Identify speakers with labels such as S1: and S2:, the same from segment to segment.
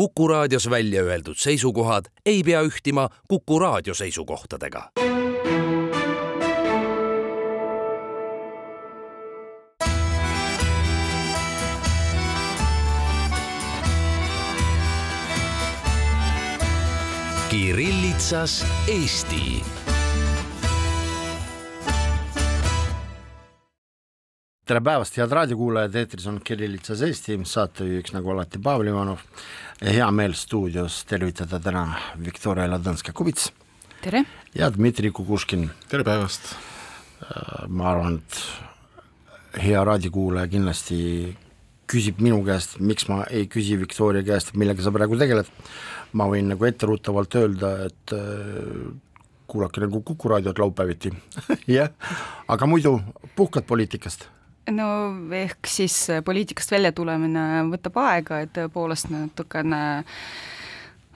S1: Kuku raadios välja öeldud seisukohad ei pea ühtima Kuku raadio seisukohtadega. Kirillitsas Eesti
S2: tere päevast, head raadiokuulajad, eetris on Kirillitsas Eesti, saatejuhiks nagu alati Pavel Ivanov. hea meel stuudios tervitada täna Viktoria Ladõnska-Kubits.
S3: tere!
S2: ja Dmitri Kukuškin.
S4: tere päevast!
S2: Äh, ma arvan, et hea raadiokuulaja kindlasti küsib minu käest, miks ma ei küsi Viktoria käest, millega sa praegu tegeled. ma võin nagu etteruttavalt öelda, et äh, kuulake nagu Kuku raadiot laupäeviti jah, aga muidu puhkad poliitikast
S3: no ehk siis poliitikast välja tulemine võtab aega, et tõepoolest natukene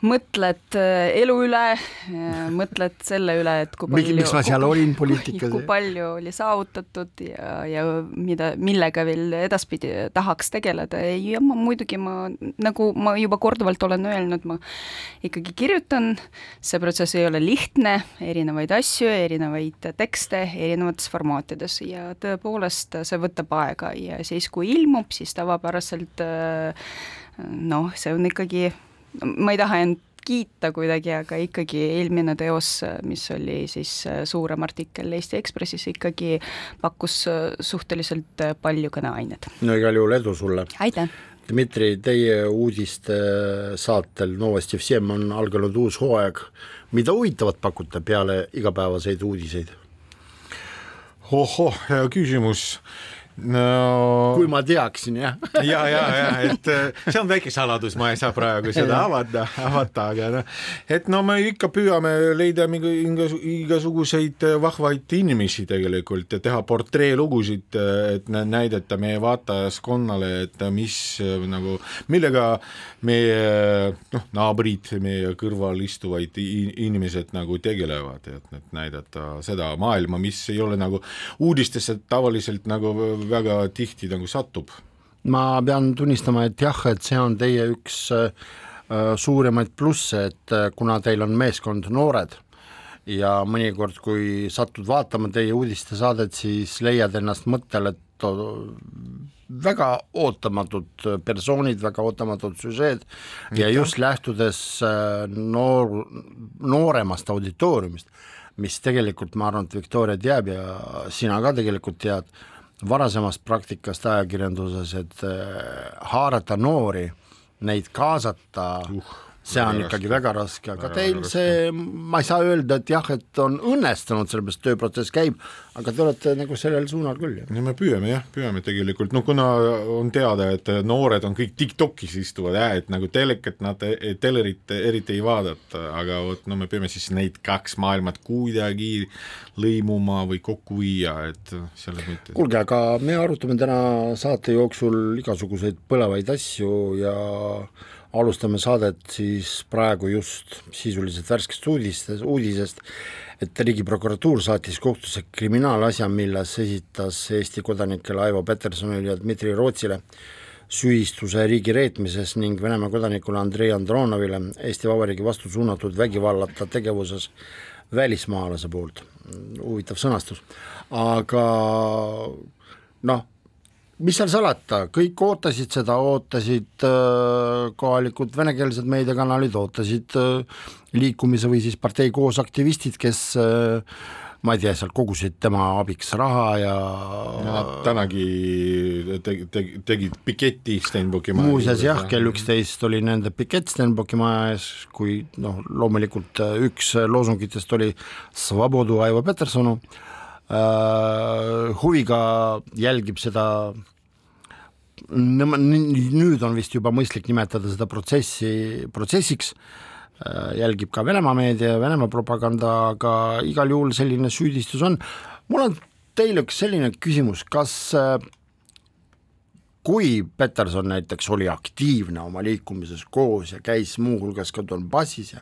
S3: mõtled äh, elu üle, mõtled selle üle, et kui
S2: palju miks ma seal olin poliitikas,
S3: kui palju oli saavutatud ja, ja mida, millega veel edaspidi tahaks tegeleda. Ja ma muidugi ma, nagu ma juba korduvalt olen öelnud, ma ikkagi kirjutan, see protsess ei ole lihtne, erinevaid asju, erinevaid tekste erinevates formaatides ja tõepoolest see võtab aega. Ja siis, kui ilmub, siis tavapäraselt äh, noh, see on ikkagi ma ei taha end kiita kuidagi, aga ikkagi eelmine teos, mis oli siis äh, suurem artikkel Eesti Ekspressis, ikkagi pakkus äh, suhteliselt äh, palju kõneainet.
S2: no igal juhul edu sulle!
S3: aitäh!
S2: Dmitri, teie uudiste saatel Novosti Vsem on alganud uus hooaeg, mida huvitavat pakute peale igapäevaseid uudiseid?
S4: ohoh, hea küsimus
S2: no kui ma teaksin, jah.
S4: ja, ja, ja et äh, see on väike saladus, ma ei saa praegu seda avada, avada, aga noh, et no me ikka püüame leida mingi igasuguseid äh, vahvaid inimesi tegelikult ja teha portreelugusid, äh, et näidata meie vaatajaskonnale, et mis nagu, millega meie noh, naabrid, meie kõrval istuvaid inimesed nagu tegelevad, et, et näidata seda maailma, mis ei ole nagu uudistesse tavaliselt nagu väga tihti nagu satub.
S2: ma pean tunnistama, et jah, et see on teie üks äh, suuremaid plusse, et äh, kuna teil on meeskond noored ja mõnikord, kui satud vaatama teie uudistesaadet, siis leiad ennast mõttel, et väga ootamatud persoonid, väga ootamatud süžeed ja just lähtudes äh, noor, nooremast auditooriumist, mis tegelikult ma arvan, et Viktoria teab ja sina ka tegelikult tead, varasemast praktikast ajakirjanduses, et äh, haarata noori, neid kaasata uh see on väga ikkagi raske. väga raske, aga väga teil väga see, ma ei saa öelda, et jah, et on õnnestunud, sellepärast tööprotsess käib, aga te olete nagu sellel suunal küll
S4: no me püüame jah, püüame tegelikult, no kuna on teada, et noored on kõik TikTokis istuvad jah, et nagu telekat nad telerit eriti ei vaadata, aga vot no me peame siis neid kaks maailmat kuidagi lõimuma või kokku viia, et selles mõttes.
S2: kuulge, aga me arutame täna saate jooksul igasuguseid põlevaid asju ja alustame saadet siis praegu just sisuliselt värskest uudistest, uudisest, et Riigiprokuratuur saatis kohtusse kriminaalasja, milles esitas Eesti kodanikele Aivo Petersonile ja Dmitri Rootsile süüdistuse riigi reetmises ning Venemaa kodanikule Andrei Andronovile Eesti Vabariigi vastu suunatud vägivallata tegevuses välismaalase poolt, huvitav sõnastus, aga noh, mis seal salata, kõik ootasid seda, ootasid äh, kohalikud venekeelsed meediakanalid, ootasid äh, liikumise või siis partei koos aktivistid, kes äh, ma ei tea, seal kogusid tema abiks raha ja,
S4: ja tänagi teg, teg, tegid piketi Stenbocki
S2: maja muuseas jah, kell üksteist oli nende pikett Stenbocki maja ees, kui noh, loomulikult üks loosungitest oli Svobodu Aivo Petersonu Äh, huviga jälgib seda nüüd on vist juba mõistlik nimetada seda protsessi protsessiks, äh, jälgib ka Venemaa meedia ja Venemaa propaganda, aga igal juhul selline süüdistus on. mul on teile üks selline küsimus, kas äh, kui Peterson näiteks oli aktiivne oma liikumises koos ja käis muuhulgas ka Donbassis ja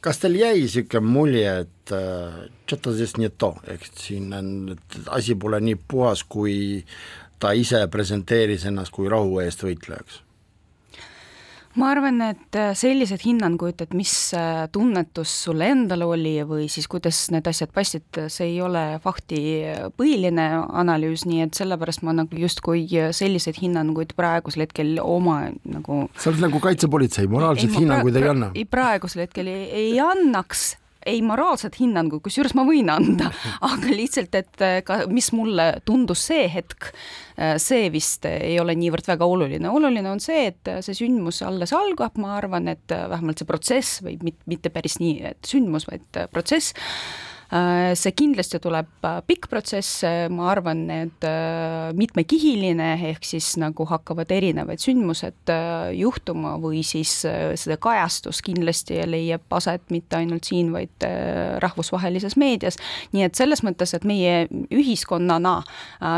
S2: kas teil jäi niisugune mulje, et äh, ehk siin on, et asi pole nii puhas, kui ta ise presenteeris ennast kui rahu eest võitlejaks?
S3: Ma arvan, et äh, sellised hinnangud, et mis äh, tunnetus sul endal oli või siis kuidas need asjad paistsid, see ei ole faktipõhiline analüüs, nii et sellepärast ma nagu justkui selliseid hinnanguid praegusel hetkel oma nagu
S2: sa oled nagu kaitsepolitsei, moraalseid hinnanguid ei anna?
S3: praegusel hetkel ei, ei annaks ei moraalset hinnangut, kusjuures ma võin anda, aga lihtsalt, et äh, ka mis mulle tundus see hetk, äh, see vist ei ole niivõrd väga oluline, oluline on see, et see sündmus alles algab, ma arvan, et vähemalt see protsess või mitte päris nii, et sündmus, vaid protsess. Äh, see kindlasti tuleb äh, pikk protsess, äh, ma arvan, et mitmekihiline, ehk siis nagu hakkavad erinevad sündmused juhtuma või siis seda kajastus kindlasti leiab aset mitte ainult siin, vaid rahvusvahelises meedias. nii et selles mõttes, et meie ühiskonnana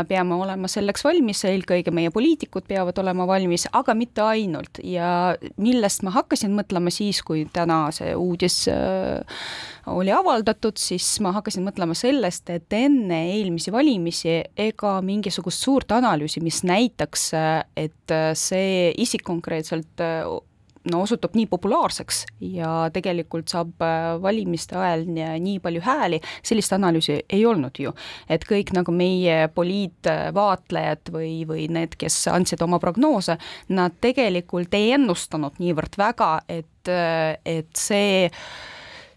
S3: peame olema selleks valmis, eelkõige meie poliitikud peavad olema valmis, aga mitte ainult ja millest ma hakkasin mõtlema siis, kui täna see uudis oli avaldatud, siis ma hakkasin mõtlema sellest, et enne eelmisi valimisi ega mingisugust suurt analüüsi, mis näitaks, et see isik konkreetselt no osutub nii populaarseks ja tegelikult saab valimiste ajal nii palju hääli, sellist analüüsi ei olnud ju. et kõik nagu meie poliitvaatlejad või, või need, kes andsid oma prognoose, nad tegelikult ei ennustanud niivõrd väga, et, et see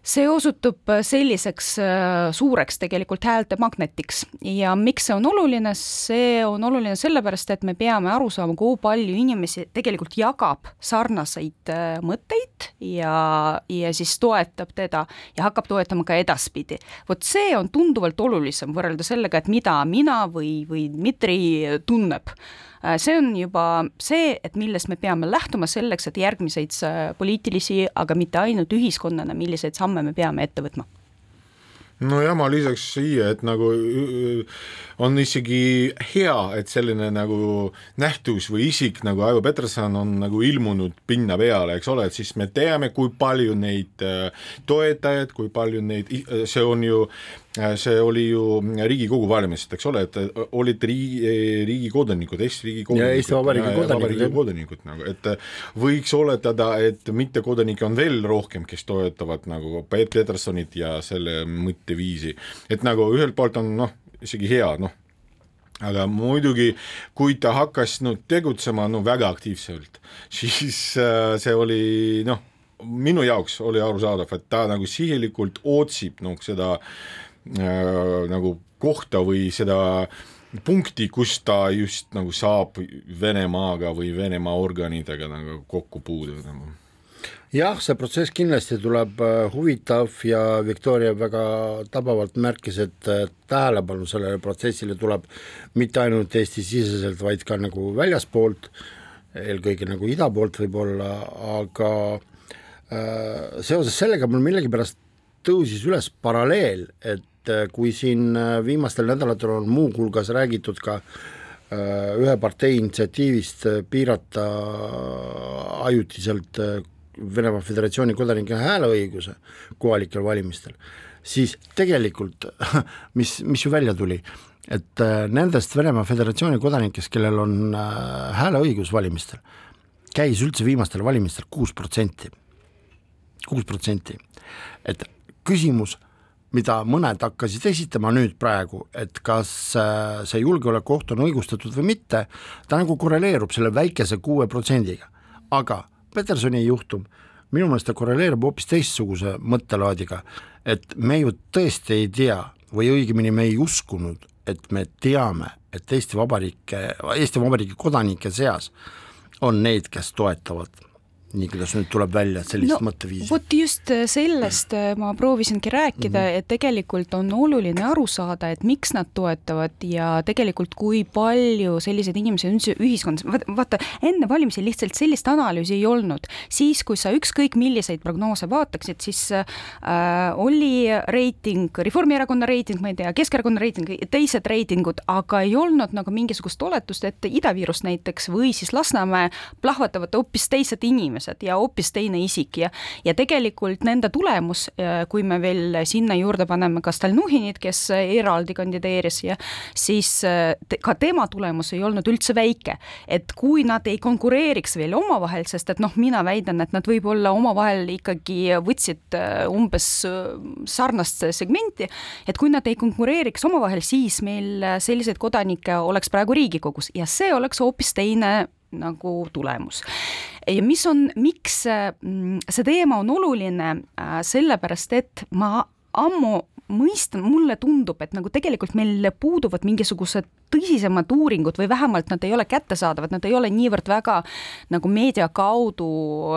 S3: see osutub äh, selliseks äh, suureks tegelikult häälte magnetiks. Ja miks see on oluline, see on oluline sellepärast, et me peame aru saama, kui palju inimesi tegelikult jagab sarnaseid äh, mõtteid ja, ja siis toetab teda ja hakkab toetama ka edaspidi. vot see on tunduvalt olulisem võrrelda sellega, et mida mina või, või Dmitri tunneb see on juba see, et millest me peame lähtuma selleks, et järgmiseid äh, poliitilisi, aga mitte ainult ühiskonnana, milliseid samme me peame ette võtma.
S4: Nojah, ma lisaks siia, et nagu on isegi hea, et selline nagu nähtus või isik nagu Aivo Peterson on nagu ilmunud pinna peale, eks ole, et siis me teame, kui palju neid äh, toetajaid, kui palju neid, see on ju Äh, see oli ju Riigikogu valimised, eks ole, et äh, olid riigi, riigi kodanikud, Eesti riigi kodanikud.
S2: Eesti Vabariigi kodanikud.
S4: kodanikud nagu, et äh, võiks oletada, et mittekodanikke on veel rohkem, kes toetavad nagu Peet Petersonit ja selle mõtteviisi. et nagu ühelt poolt on noh, isegi hea, noh, aga muidugi, kui ta hakkas no tegutsema no väga aktiivselt, siis see oli noh, minu jaoks oli arusaadav, et ta nagu sihilikult otsib noh, seda äh, Äh, nagu kohta või seda punkti, kus ta just nagu saab Venemaaga või Venemaa organidega nagu kokku puutuda nagu.
S2: Jah, see protsess kindlasti tuleb äh, huvitav ja Viktoria väga tabavalt märkis, et tähelepanu sellele protsessile tuleb mitte ainult Eesti-siseselt, vaid ka nagu väljaspoolt, eelkõige nagu ida poolt võib-olla, aga äh, seoses sellega mul millegipärast tõusis üles paralleel, et et äh, kui siin äh, viimastel nädalatel on muuhulgas räägitud ka äh, ühe partei initsiatiivist piirata ajutiselt Venemaa Föderatsiooni kodanike hääleõiguse kohalikel valimistel, siis tegelikult mis, mis ju välja tuli, et nendest Venemaa Föderatsiooni kodanikest, kellel on hääleõigus valimistel, käis üldse viimastel valimistel kuus protsenti, kuus protsenti, et küsimus mida mõned hakkasid esitama nüüd praegu, et kas äh, see julgeolekuoht on õigustatud või mitte, ta nagu korreleerub selle väikese kuue protsendiga. aga Petersoni juhtum, minu meelest ta korreleerub hoopis teistsuguse mõttelaadiga, et me ju tõesti ei tea või õigemini me ei uskunud, et me teame, et Eesti Vabariike, Eesti Vabariigi kodanike seas on neid, kes toetavad nii kuidas nüüd tuleb välja, sellist no, mõtteviisi?
S3: vot just äh, sellest äh, ma proovisingi rääkida mm, -hmm. et tegelikult on oluline aru saada, et miks nad toetavad ja tegelikult kui palju selliseid inimesi on ühiskonnas, vaata enne valimisi lihtsalt sellist analüüsi ei olnud. siis, kui sa ükskõik milliseid prognoose vaataksid, siis äh, oli reiting, Reformierakonna reiting, ma ei tea, Keskerakonna reiting, teised reitingud, aga ei olnud nagu mingisugust oletust, et Ida-Virus näiteks või siis Lasnamäe plahvatavad hoopis teised inimesed, venelased ja hoopis teine isik ja ja tegelikult nende tulemus, kui me veel sinna juurde paneme ka Stalnuhhinit, kes eraldi kandideeris ja siis te, ka tema tulemus ei olnud üldse väike. et kui nad ei konkureeriks veel omavahel, sest et noh, mina väidan, et nad võib-olla omavahel ikkagi võtsid umbes sarnast segmenti, et kui nad ei konkureeriks omavahel, siis meil selliseid kodanikke oleks praegu Riigikogus ja see oleks hoopis teine nagu tulemus. ja mis on, miks mm, see teema on oluline, äh, sellepärast et ma ammu mõistan, mulle tundub, et nagu tegelikult meil puuduvad mingisugused tõsisemad uuringud või vähemalt nad ei ole kättesaadavad, nad ei ole niivõrd väga nagu meedia kaudu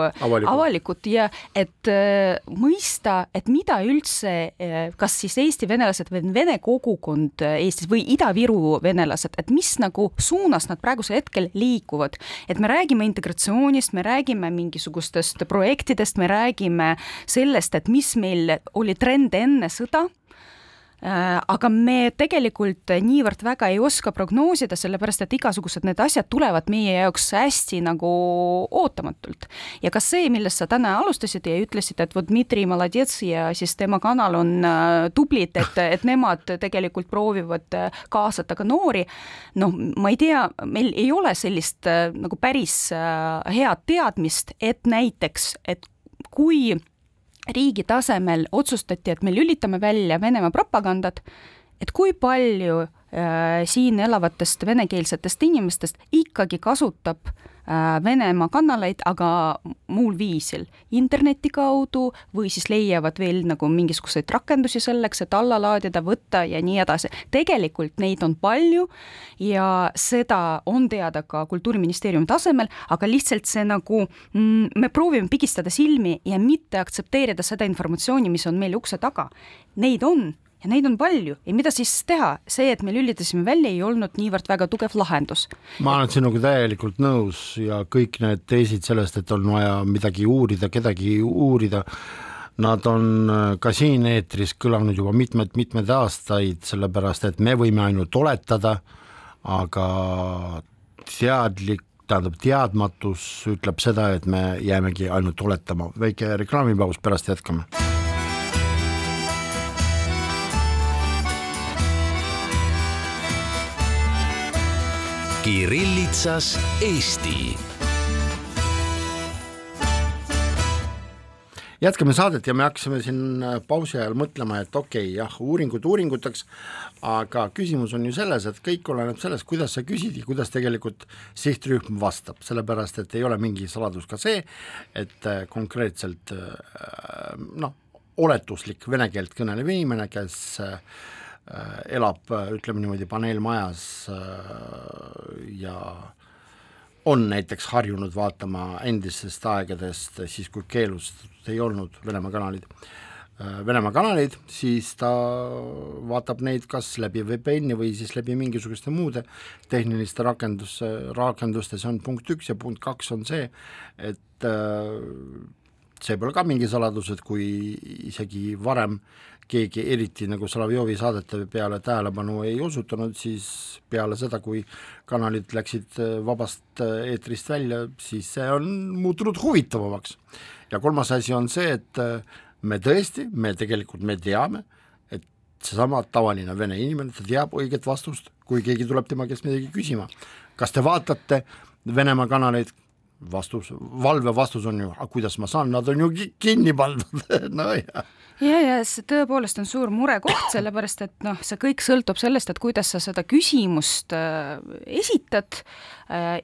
S3: avalikud, avalikud ja et äh, mõista, et mida üldse äh,, kas siis Eesti venelased või vene kogukond Eestis või Ida-Viru venelased, et mis nagu suunas nad praegusel hetkel liikuvad. et me räägime integratsioonist, me räägime mingisugustest projektidest, me räägime sellest, et mis meil oli trend enne sõda Äh, aga me tegelikult niivõrd väga ei oska prognoosida, sellepärast et igasugused need asjad tulevad meie jaoks hästi nagu ootamatult. ja ka see, millest sa täna alustasid ja ütlesid, et vot Dmitri Maladets ja siis tema kanal on äh, tublid, et, et nemad tegelikult proovivad äh, kaasata ka noori, noh, ma ei tea, meil ei ole sellist nagu päris head teadmist, et näiteks, et kui riigi tasemel otsustati, et me lülitame välja Venemaa propagandat, et kui palju äh, siin elavatest venekeelsetest inimestest ikkagi kasutab äh, Venemaa kanaleid, aga muul viisil, interneti kaudu või siis leiavad veel nagu mingisuguseid rakendusi selleks, et alla laadida, võtta ja nii edasi. tegelikult neid on palju ja seda on teada ka Kultuuriministeeriumi tasemel, aga lihtsalt see nagu mm,, me proovime pigistada silmi ja mitte aktsepteerida seda informatsiooni, mis on meil ukse taga. Neid on ja neid on palju ja mida siis teha, see, et me lülitasime välja, ei olnud niivõrd väga tugev lahendus.
S2: ma olen sinuga täielikult nõus ja kõik need teesid sellest, et on vaja midagi uurida, kedagi uurida, nad on äh, ka siin eetris kõlanud juba mitmed-mitmed aastaid, sellepärast et me võime ainult oletada, aga teadlik tähendab, teadmatus ütleb seda, et me jäämegi ainult oletama. väike reklaamipaus, pärast jätkame
S1: Kirillitsas Eesti.
S2: jätkame saadet ja me hakkasime siin äh, pausi ajal mõtlema, et okei okay,, jah, uuringud uuringuteks, aga küsimus on ju selles, et kõik oleneb sellest, kuidas sa küsid ja kuidas tegelikult sihtrühm vastab, sellepärast et ei ole mingi saladus ka see, et äh, konkreetselt äh, noh, oletuslik vene keelt kõnelev inimene, kes äh, elab, äh, ütleme niimoodi, paneelmajas äh, ja on näiteks harjunud vaatama endistest aegadest, siis kui keelustatud ei olnud Venemaa kanalid, Venemaa kanaleid, siis ta vaatab neid kas läbi VPN-i või siis läbi mingisuguste muude tehniliste rakendus, rakenduste, see on punkt üks ja punkt kaks on see, et see pole ka mingi saladus, et kui isegi varem keegi eriti nagu Solovjovi saadete peale tähelepanu ei osutanud, siis peale seda, kui kanalid läksid äh, vabast äh, eetrist välja, siis see on muutunud huvitavamaks. ja kolmas asi on see, et äh, me tõesti, me tegelikult, me teame, et seesama tavaline vene inimene, ta teab õiget vastust, kui keegi tuleb tema käest midagi küsima. kas te vaatate Venemaa kanaleid, vastus, valve vastus on ju, aga kuidas ma saan, nad on ju kinni pandud nojah
S3: ja, ja see tõepoolest on suur murekoht, sellepärast et noh, see kõik sõltub sellest, et kuidas sa seda küsimust äh, esitad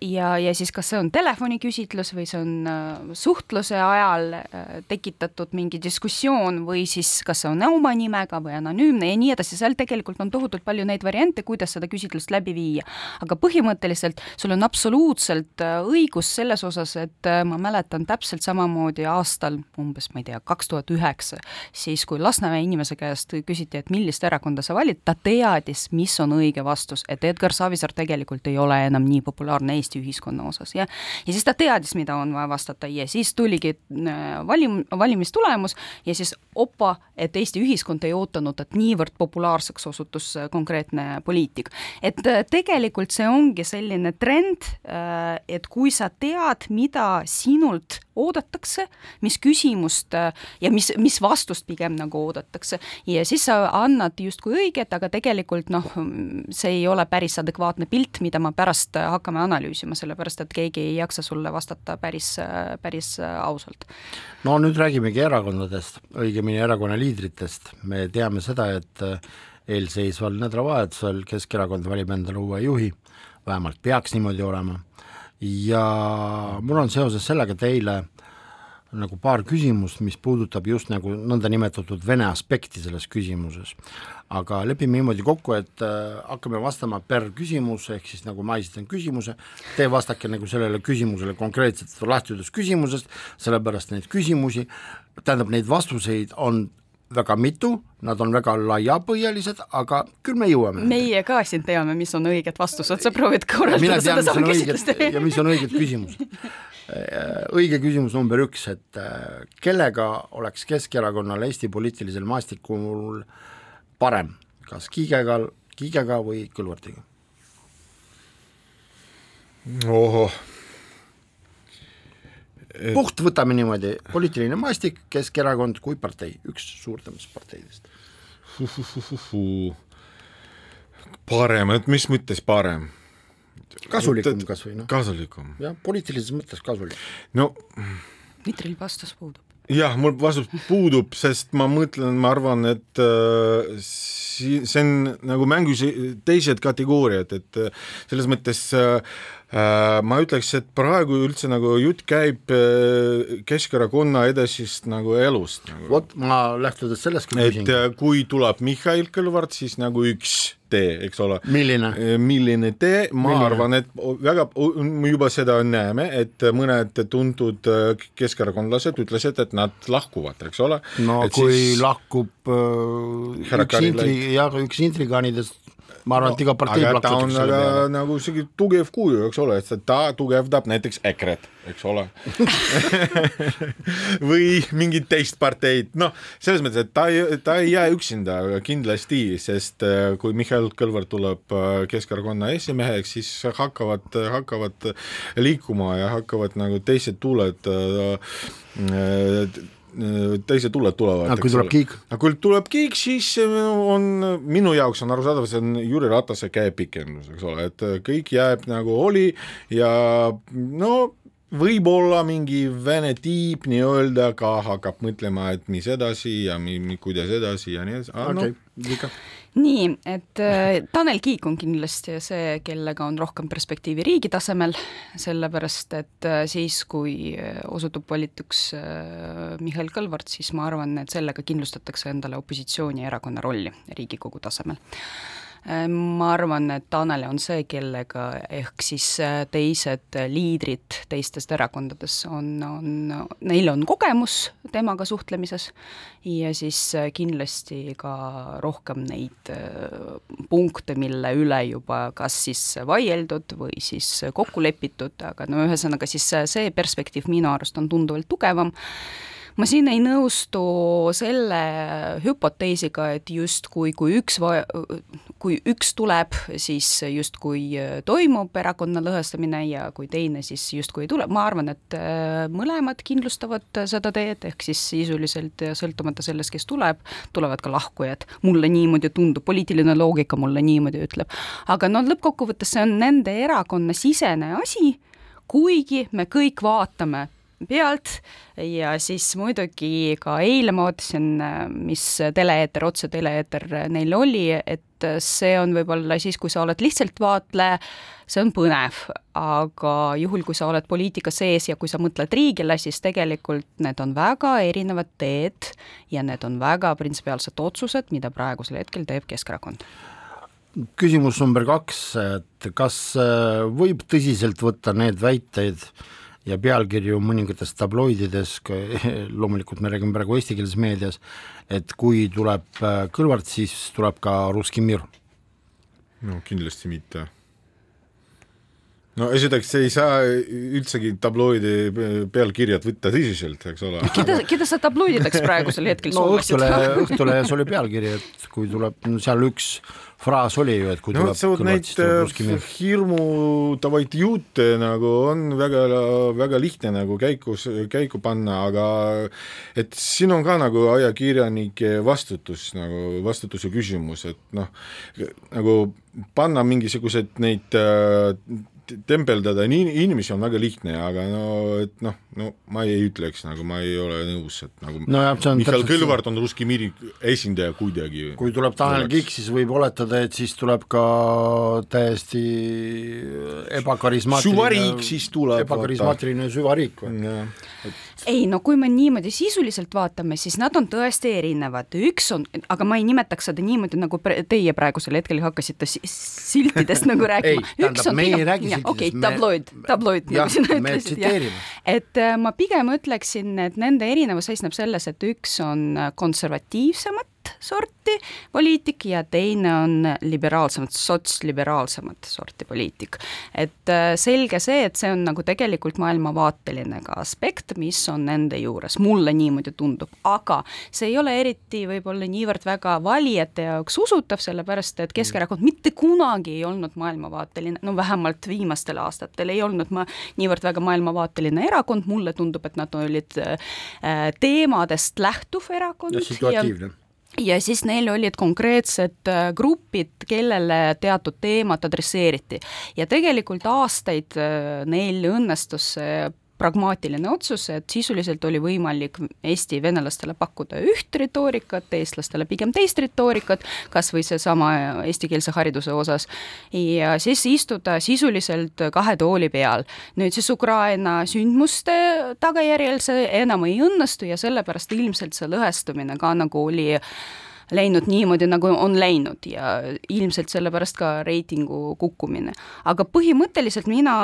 S3: ja, ja siis kas see on telefoniküsitlus või see on äh, suhtluse ajal äh, tekitatud mingi diskussioon või siis kas see on oma nimega või anonüümne ja nii edasi, seal tegelikult on tohutult palju neid variante, kuidas seda küsitlust läbi viia. aga põhimõtteliselt sul on absoluutselt äh, õigus selles osas, et äh, ma mäletan täpselt samamoodi aastal umbes, ma ei tea, kaks tuhat üheksa, siis kui Lasnamäe inimese käest küsiti, et millist erakonda sa valid, ta teadis, mis on õige vastus, et Edgar Savisaar tegelikult ei ole enam nii populaarne Eesti ühiskonna osas ja ja siis ta teadis, mida on vaja vastata ja siis tuligi äh, valim-, valimistulemus ja siis opa, et Eesti ühiskond ei ootanud, et niivõrd populaarseks osutus äh, konkreetne poliitik. et äh, tegelikult see ongi selline trend, et kui sa tead, mida sinult oodatakse, mis küsimust äh, ja mis, mis vastust pigem nagu oodatakse. Ja siis sa annad justkui õiget, aga tegelikult noh, see ei ole päris adekvaatne pilt, mida me pärast hakkame analüüsima, sellepärast et keegi ei jaksa sulle vastata päris, päris ausalt.
S2: no nüüd räägimegi erakondadest, õigemini erakonna liidritest, me teame seda, et eelseisval nädalavahetusel Keskerakond valib endale uue juhi, vähemalt peaks niimoodi olema, ja mul on seoses sellega teile nagu paar küsimust, mis puudutab just nagu nõndanimetatud Vene aspekti selles küsimuses. aga lepime niimoodi kokku, et äh, hakkame vastama per küsimus, ehk siis nagu ma esitan küsimuse, te vastake nagu sellele küsimusele konkreetselt lähtudes küsimusest, sellepärast neid küsimusi, tähendab neid vastuseid on väga mitu, nad on väga laiapõhjalised, aga küll me jõuame.
S3: meie ka siin teame, mis on õiged vastused, sa proovid korraldada sedasama
S2: küsimust. ja mis on õiged küsimused. õige küsimus number üks, et äh, kellega oleks Keskerakonnal Eesti poliitilisel maastikul parem, kas Kiigega, Kiigega või Kõlvartiga?
S4: ohoh
S2: et... puht võtame niimoodi, poliitiline maastik, Keskerakond kui partei, üks suurtematest parteidest.
S4: parem, et mis mõttes parem?
S2: kasulikum kas või noh.
S4: kasulikum.
S2: jah, poliitilises mõttes kasulik.
S4: no
S3: Dmitril vastus puudub.
S4: jah, mul vastus puudub, sest ma mõtlen, ma arvan, et äh, si-, see on nagu mängus teised kategooriad, et äh, selles mõttes Äh, ma ütleks, et praegu üldse nagu jutt käib äh, Keskerakonna edasist nagu elust nagu..
S2: vot ma lähtudes sellest
S4: küsingi. et äh, kui tuleb Mihhail Kõlvart, siis nagu üks tee, eks ole.
S2: milline?
S4: milline tee, ma milline? arvan, et väga, me juba seda näeme, et mõned tuntud keskerakondlased ütlesid, et nad lahkuvad, eks ole.
S2: no et kui siis... lahkub äh, üks intri-, jah, üks intrigaanidest ma arvan no,, et iga partei
S4: aga ta on aga nagu isegi tugev kuju, eks ole, et ta tugevdab näiteks EKRE-t, eks ole. Või mingit teist parteid, noh, selles mõttes, et ta ei, ta ei jää üksinda kindlasti, sest äh, kui Mihhail Kõlvart tuleb äh, Keskerakonna esimeheks, siis hakkavad, hakkavad liikuma ja hakkavad nagu teised tuuled äh, teised tuled tulevad.
S2: aga kui tuleb kiik?
S4: aga kui tuleb kiik, siis on, minu jaoks on arusaadav, see on Jüri Ratase käepikendus, eks ole, et kõik jääb nagu oli ja no võib-olla mingi vene tiip nii-öelda ka hakkab mõtlema, et mis edasi ja mi, mi, kuidas edasi ja nii edasi.
S2: okei okay. no.,
S3: nii, et äh, Tanel Kiik on kindlasti see, kellega on rohkem perspektiivi riigi tasemel, sellepärast et äh, siis, kui äh, osutub valituks Mihhail Kõlvart, siis ma arvan, et sellega kindlustatakse endale opositsioonierakonna rolli Riigikogu tasemel ma arvan, et Tanel on see, kellega ehk siis äh, teised liidrid teistest erakondades on, on, neil on kogemus temaga suhtlemises ja siis äh, kindlasti ka rohkem neid punkte, mille üle juba kas siis vaieldud või siis kokku lepitud, aga no ühesõnaga siis see perspektiiv minu arust on tunduvalt tugevam ma siin ei nõustu selle hüpoteesiga, et justkui kui üks kui üks tuleb, siis justkui toimub erakonna lõhestamine ja kui teine siis justkui ei tule, ma arvan, et äh, mõlemad kindlustavad seda teed, ehk siis sisuliselt sõltumata sellest, kes tuleb, tulevad ka lahkujad. mulle niimoodi tundub, poliitiline loogika mulle niimoodi ütleb. aga no lõppkokkuvõttes see on nende erakonna sisene asi, kuigi me kõik vaatame pealt. Ja siis muidugi ka eile ma vaatasin, mis tele-eeter, otse-tele-eeter neil oli, et see on võib-olla siis, kui sa oled lihtsalt vaatleja, see on põnev, aga juhul, kui sa oled poliitika sees ja kui sa mõtled riigile, siis tegelikult need on väga erinevad teed ja need on väga printsipiaalsed otsused, mida praegusel hetkel teeb Keskerakond.
S2: Küsimus number kaks, et kas võib tõsiselt võtta need väiteid, ja pealkirju mõningates tabloidides, loomulikult me räägime praegu eestikeelses meedias, et kui tuleb äh, Kõlvart, siis tuleb ka Russki Mir.
S4: no kindlasti mitte. no esiteks ei saa üldsegi tabloidi pealkirjad võtta tõsiselt, eks ole.
S3: keda, keda sa tabloidideks praegusel hetkel
S2: no
S3: solvasid?
S2: Õhtulehe, Õhtulehes oli pealkiri, et kui tuleb, no seal üks fraas oli ju, et kui
S4: no
S2: tuleb
S4: neid hirmutavaid juute nagu on väga, väga lihtne nagu käikus, käiku panna, aga et siin on ka nagu ajakirjanike vastutus nagu, vastutuse küsimus, et noh, nagu panna mingisugused neid äh, tembeldada nii inimesi on väga lihtne, aga no et noh, no ma ei ütleks nagu, ma ei ole nõus, et nagu
S2: no jah,
S4: Mihhail Kõlvart on Russki Miri esindaja kuidagi.
S2: kui tuleb Tanel Kiik, siis võib oletada, et siis tuleb ka täiesti ebakarismaatiline
S4: süvariik siis tuleb.
S2: ebakarismaatiline süvariik või?
S3: Ei no kui me niimoodi sisuliselt vaatame, siis nad on tõesti erinevad, üks on, aga ma ei nimetaks seda niimoodi, nagu teie praegusel hetkel hakkasite siltidest nagu rääkima.
S2: ei räägi siltidest.
S3: okei tabloid, tabloid, nagu sina ütlesid, jah. et äh, ma pigem ütleksin, et nende erinevus seisneb selles, et üks on konservatiivsemat sorti poliitik ja teine on liberaalsemat, sotsliberaalsemat sorti poliitik. et äh, selge see, et see on nagu tegelikult maailmavaateline ka aspekt, mis on nende juures, mulle niimoodi tundub, aga see ei ole eriti võib-olla niivõrd väga valijate jaoks usutav, sellepärast et Keskerakond mitte kunagi ei olnud maailmavaateline, no vähemalt viimastel aastatel ei olnud ma niivõrd väga maailmavaateline erakond, mulle tundub, et nad olid äh, teemadest lähtuv erakond.
S2: ja situatiivne
S3: ja siis neil olid konkreetsed äh, grupid, kellele teatud teemat adresseeriti. Ja tegelikult aastaid äh, neil õnnestus pragmaatiline otsus, et sisuliselt oli võimalik Eesti venelastele pakkuda üht retoorikat, eestlastele pigem teist retoorikat, kas või seesama eestikeelse hariduse osas, ja siis istuda sisuliselt kahe tooli peal. nüüd siis Ukraina sündmuste tagajärjel see enam ei õnnestu ja sellepärast ilmselt see lõhestumine ka nagu oli läinud niimoodi, nagu on läinud ja ilmselt sellepärast ka reitingu kukkumine. aga põhimõtteliselt mina,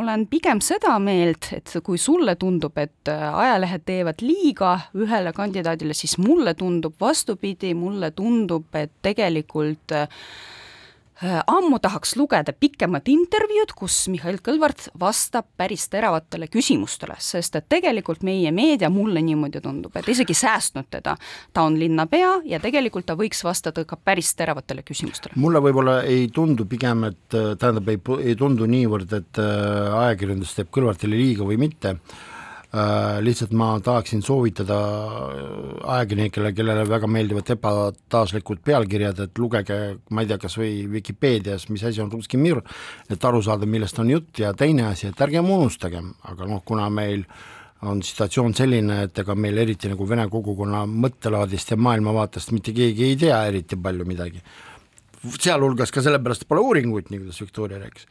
S3: olen pigem seda meelt, et kui sulle tundub, et ajalehed teevad liiga ühele kandidaadile, siis mulle tundub vastupidi, mulle tundub, et tegelikult ammu tahaks lugeda pikemat intervjuud, kus Mihhail Kõlvart vastab päris teravatele küsimustele, sest et tegelikult meie meedia, mulle niimoodi tundub, et isegi säästnud teda. ta on linnapea ja tegelikult ta võiks vastata ka päris teravatele küsimustele.
S2: mulle võib-olla ei tundu pigem, et tähendab, ei, ei tundu niivõrd, et äh, ajakirjandus teeb Kõlvartile liiga või mitte Äh, lihtsalt ma tahaksin soovitada äh, ajakirjanikele, kellele väga meeldivad ebataaslikud pealkirjad, et lugege, ma ei tea, kas või Vikipeedias, mis asi on Russki Mir, et aru saada, millest on jutt ja teine asi, et ärgem unustagem, aga noh, kuna meil on situatsioon selline, et ega meil eriti nagu vene kogukonna mõttelaadist ja maailmavaatest mitte keegi ei tea eriti palju midagi. sealhulgas ka sellepärast pole uuringuid, nii kuidas Viktoria rääkis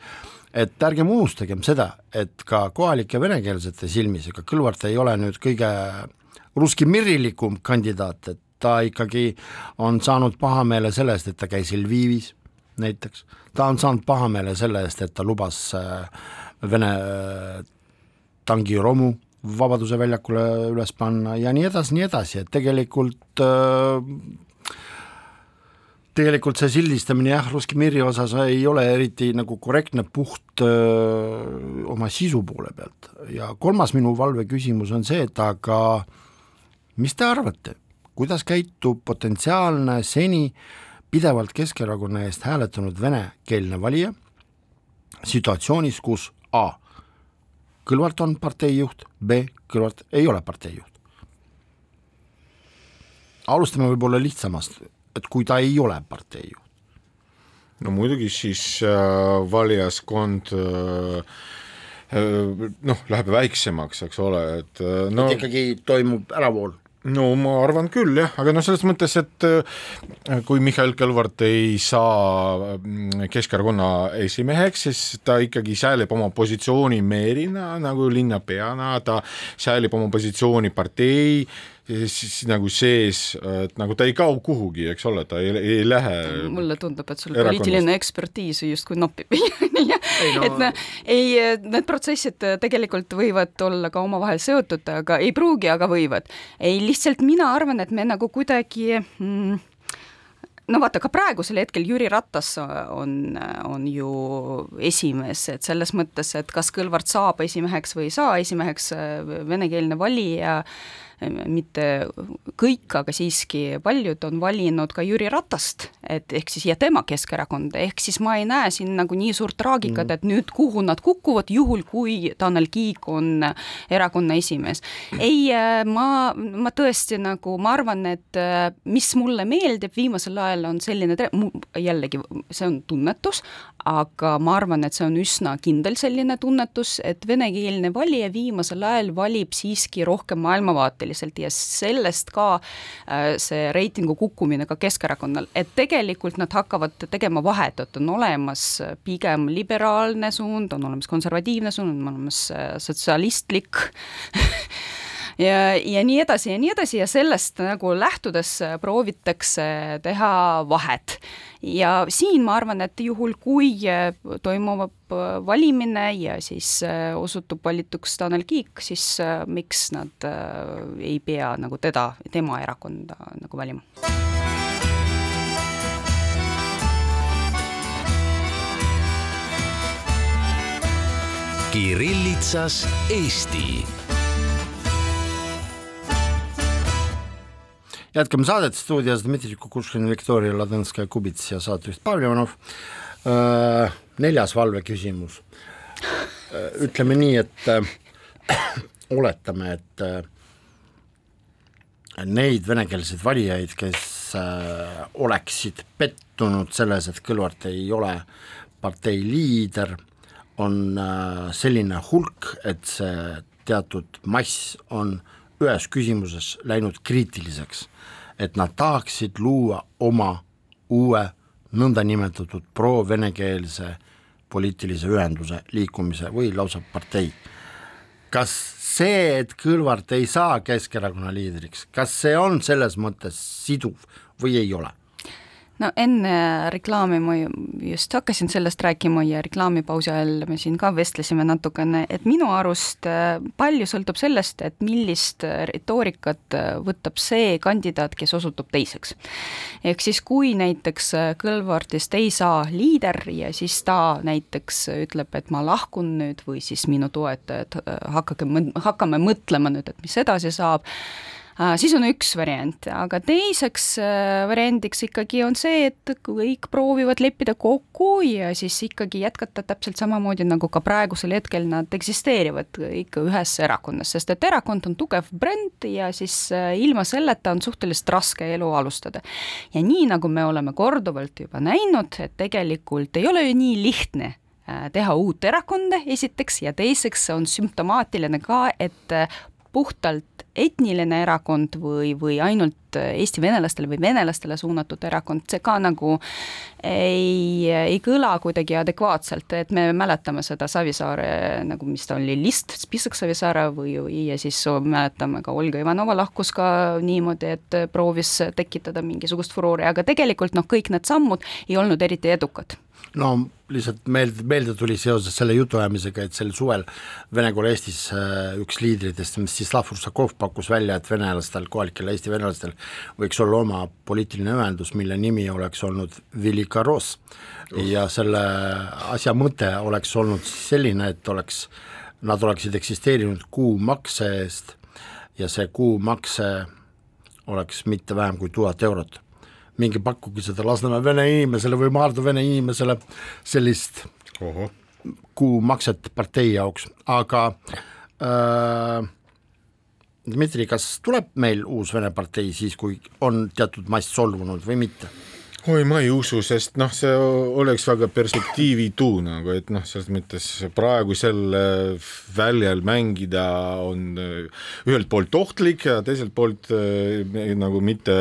S2: et ärgem unustagem seda, et ka kohalike venekeelsete silmis, ega Kõlvart ei ole nüüd kõige ruskimirilikum kandidaat, et ta ikkagi on saanud pahameele selle eest, et ta käis Lvivis näiteks, ta on saanud pahameele selle eest, et ta lubas äh, Vene äh, tangiromu Vabaduse väljakule üles panna ja nii edasi, nii edasi, et tegelikult äh, tegelikult see sildistamine jah, Russki Miri osas ei ole eriti nagu korrektne puht öö, oma sisu poole pealt ja kolmas minu valveküsimus on see, et aga mis te arvate, kuidas käitub potentsiaalne seni pidevalt Keskerakonna eest hääletanud venekeelne valija situatsioonis, kus A Kõlvart on partei juht, B Kõlvart ei ole partei juht. alustame võib-olla lihtsamast et kui ta ei ole partei juht?
S4: no muidugi siis äh, valijaskond äh, äh, noh, läheb väiksemaks, eks ole, et äh, no
S2: et ikkagi toimub äravool
S4: no ma arvan küll jah, aga noh, selles mõttes, et äh, kui Mihhail Kõlvart ei saa mm, Keskerakonna esimeheks, siis ta ikkagi säälib oma positsiooni meerina nagu linnapeana, ta säälib oma positsiooni partei siis nagu sees, et nagu ta ei kao kuhugi, eks ole, ta ei, ei lähe
S3: mulle tundub, et sul poliitiline ekspertiis justkui nopib No... et no, ei, need protsessid tegelikult võivad olla ka omavahel seotud, aga ei pruugi, aga võivad. ei, lihtsalt mina arvan, et me nagu kuidagi mm, no vaata, ka praegusel hetkel Jüri Ratas on, on ju esimees, et selles mõttes, et kas Kõlvart saab esimeheks või ei saa esimeheks, venekeelne valija äh, mitte kõik, aga siiski paljud on valinud ka Jüri Ratast, et ehk siis ja tema Keskerakonda, ehk siis ma ei näe siin nagu nii suurt traagikat mm., et nüüd kuhu nad kukuvad, juhul kui Tanel Kiik on erakonna esimees. ei, ma, ma tõesti nagu, ma arvan, et mis mulle meeldib viimasel ajal, on selline, jällegi, see on tunnetus, aga ma arvan, et see on üsna kindel selline tunnetus, et venekeelne valija viimasel ajal valib siiski rohkem maailmavaateliselt ja sellest ka äh, see reitingu kukkumine ka Keskerakonnal, et tegelikult nad hakkavad tegema vahet, et on olemas pigem liberaalne suund, on olemas konservatiivne suund, on olemas äh, sotsialistlik ja, ja nii edasi ja nii edasi ja sellest nagu lähtudes proovitakse teha vahet ja siin ma arvan, et juhul, kui äh, toimub äh, valimine ja siis äh, osutub valituks Tanel Kiik, siis miks nad ei pea nagu teda, tema erakonda nagu valima?
S1: Kirillitsas Eesti
S2: jätkame saadet stuudios Dmitri Kukushkin, Viktoria Ladõnskaja-Kubits ja saatejuht Pavel Ivanov. Äh, neljas valveküsimus. Äh, ütleme nii, et äh, oletame, et neid venekeelseid valijaid, kes oleksid pettunud selles, et Kõlvart ei ole partei liider, on selline hulk, et see teatud mass on ühes küsimuses läinud kriitiliseks et nad tahaksid luua oma uue nõndanimetatud pro-venekeelse poliitilise ühenduse, liikumise või lausa partei. kas see, et Kõlvart ei saa Keskerakonna liidriks, kas see on selles mõttes siduv või ei ole?
S3: No enne reklaami ma just hakkasin sellest rääkima ja reklaamipausi ajal me siin ka vestlesime natukene, et minu arust äh, palju sõltub sellest, et millist retoorikat äh, võtab see kandidaat, kes osutub teiseks. ehk siis, kui näiteks äh, Kõlvartist ei saa liider ja siis ta näiteks ütleb, et ma lahkun nüüd või siis minu toetajad hakake, hakkame mõtlema nüüd, et mis edasi saab Äh, siis on üks variant, aga teiseks äh, variandiks ikkagi on see, et kõik proovivad leppida kokku ja siis ikkagi jätkata täpselt samamoodi, nagu ka praegusel hetkel nad eksisteerivad ikka ühes erakonnas, sest et erakond on tugev bränd ja siis äh, ilma selleta on suhteliselt raske elu alustada. ja nii, nagu me oleme korduvalt juba näinud, et tegelikult ei ole ju nii lihtne teha uut erakonda, esiteks, ja teiseks on sümptomaatiline ka, et puhtalt etniline erakond või, või ainult Eesti venelastele või venelastele suunatud erakond, see ka nagu ei, ei kõla kuidagi adekvaatselt, et me mäletame seda Savisaare nagu, mis ta oli, list, spissak Savisaare või ja siis mäletame ka Olga Ivanova lahkus ka niimoodi, et proovis tekitada mingisugust furoori, aga tegelikult noh, kõik need sammud ei olnud eriti edukad
S2: no lihtsalt meelde, meelde tuli seoses selle jutuajamisega, et sel suvel Vene kool Eestis äh, üks liidritest, Mstislav Russakov pakkus välja, et venelastel, kohalikel Eesti venelastel võiks olla oma poliitiline ühendus, mille nimi oleks olnud Velika Ross. Ja selle asja mõte oleks olnud selline, et oleks, nad oleksid eksisteerinud kuumakse eest ja see kuumakse oleks mitte vähem kui tuhat eurot minge pakkuge seda Lasnamäe vene inimesele või Maardu vene inimesele sellist Oho. kuumakset partei jaoks, aga äh, Dmitri, kas tuleb meil uus Vene partei siis, kui on teatud mass solvunud või mitte?
S4: Oi, ma ei usu, sest noh, see oleks väga perspektiivitu nagu, et noh, selles mõttes praegusel väljal mängida on äh, ühelt poolt ohtlik ja teiselt poolt äh, nagu mitte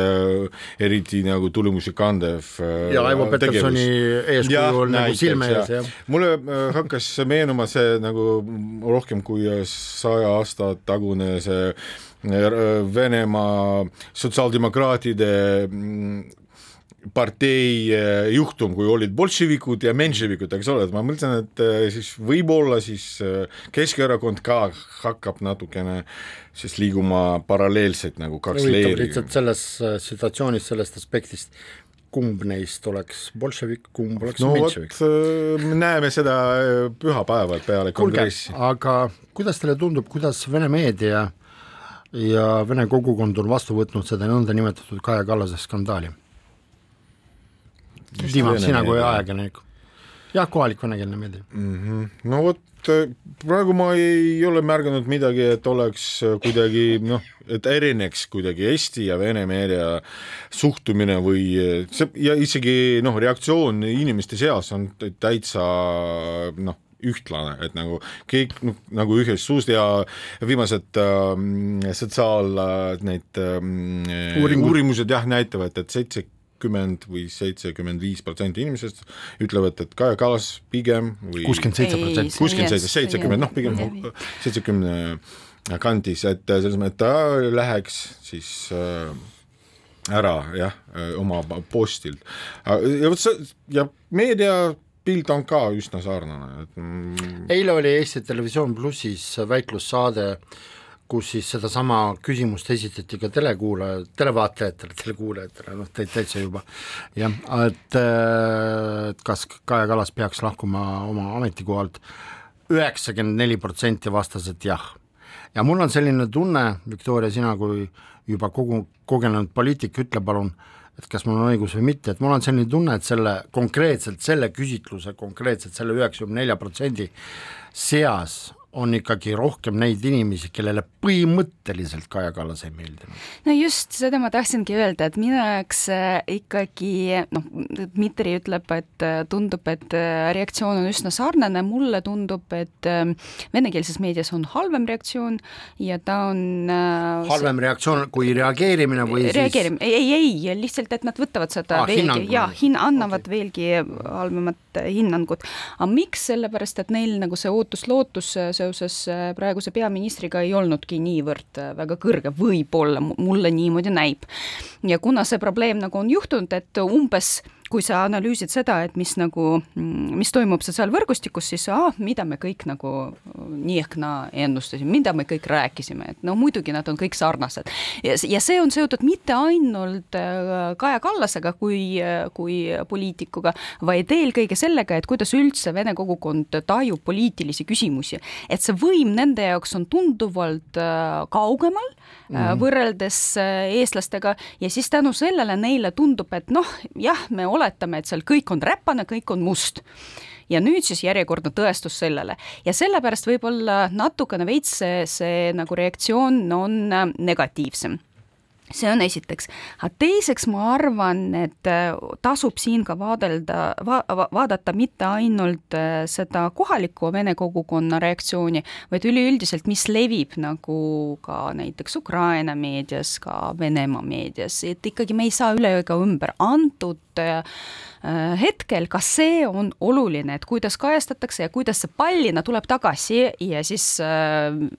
S4: eriti nagu tulemusi kandev.
S2: Äh, ja Aivo Petersoni eeskuju on nagu silme ees, jah.
S4: mulle hakkas meenuma see nagu rohkem kui saja aasta tagune see Venemaa sotsiaaldemokraatide mm, partei eh, juhtum, kui olid bolševikud ja menševikud, eks ole, et ma mõtlen, et eh, siis võib-olla siis eh, Keskerakond ka hakkab natukene siis liiguma paralleelselt nagu kaks leeri.
S2: lihtsalt selles situatsioonis, sellest aspektist, kumb neist oleks bolševik, kumb oleks
S4: no
S2: menševik?
S4: me näeme seda pühapäeval peale kongressi.
S2: aga kuidas teile tundub, kuidas Vene meedia ja Vene kogukond on vastu võtnud seda nõndanimetatud Kaja Kallase skandaali? Dima, sina kui ajakirjanik. jah, kohalik venekeelne meedia.
S4: Mhm. no vot, praegu ma ei ole märganud midagi, et oleks kuidagi noh, et erineks kuidagi Eesti ja Vene meedia suhtumine või see ja isegi noh, reaktsioon inimeste seas on täitsa noh, ühtlane, et nagu kõik noh, nagu ühest suust ja viimased äh, sotsiaal äh, need äh,
S2: Uuringud.
S4: uurimused jah, näitavad, et seitse seitsekümmend või seitsekümmend viis protsenti inimesest ütlevad, et Kaja Kallas pigem või
S2: kuuskümmend seitse protsenti.
S4: kuuskümmend seitse, seitsekümmend, noh pigem seitsekümne kandis, et selles mõttes ta läheks siis äh, ära jah, oma postilt. ja vot see ja meedia pilt on ka üsna sarnane, et mm,
S2: eile oli Eesti Televisioon plussis väitlussaade, kus siis sedasama küsimust esitati ka telekuulaja, televaatajatele, telekuulajatele, noh täitsa juba, jah, äh, et kas Kaja Kallas peaks lahkuma oma ametikohalt, üheksakümmend neli protsenti vastas, et jah. ja mul on selline tunne, Viktoria, sina kui juba kogu, kogenud poliitik, ütle palun, et kas mul on õigus või mitte, et mul on selline tunne, et selle konkreetselt selle küsitluse, konkreetselt selle üheksakümne nelja protsendi seas on ikkagi rohkem neid inimesi, kellele põhimõtteliselt Kaja Kallas ei meeldinud.
S3: no just, seda ma tahtsingi öelda, et minu jaoks äh, ikkagi noh, Dmitri ütleb, et äh, tundub, et äh, reaktsioon on üsna sarnane, mulle tundub, et ähm, venekeelses meedias on halvem reaktsioon ja ta on
S2: halvem reaktsioon kui reageerimine või
S3: reageerimine, ei, ei, ei, lihtsalt, et nad võtavad seda
S2: Ah,
S3: veelgi
S2: hinnangu.
S3: ja hin-, annavad okay. veelgi halvemat hinnangut. aga miks, sellepärast et neil nagu see ootus-lootus seoses äh, praeguse peaministriga ei olnudki niivõrd äh, väga kõrge, võib-olla mu- mulle niimoodi näib. ja kuna see probleem nagu on juhtunud, et umbes kui sa analüüsid seda, et mis nagu, mis toimub sotsiaalvõrgustikus, siis ah, mida me kõik nagu nii ehk naa ennustasime, mida me kõik rääkisime, et no muidugi nad on kõik sarnased. ja, see on seotud mitte ainult äh, Kaja Kallasega kui, kui poliitikuga, vaid eelkõige sellega, et kuidas üldse vene kogukond tajub poliitilisi küsimusi. et see võim nende jaoks on tunduvalt äh, kaugemal mm -hmm. võrreldes eestlastega ja siis tänu sellele neile tundub, et noh, jah, me oletame, et seal kõik on räpane, kõik on must. Ja nüüd siis järjekordne tõestus sellele. Ja sellepärast võib-olla natukene veits see, see nagu reaktsioon on äh, negatiivsem see on esiteks, aga teiseks ma arvan, et äh, tasub siin ka vaadelda va,, vaadata mitte ainult äh, seda kohalikku vene kogukonna reaktsiooni, vaid üleüldiselt, mis levib nagu ka näiteks Ukraina meedias, ka Venemaa meedias, et ikkagi me ei saa üle ega ümber, antud äh, hetkel, ka see on oluline, et kuidas kajastatakse ja kuidas see pallina tuleb tagasi ja siis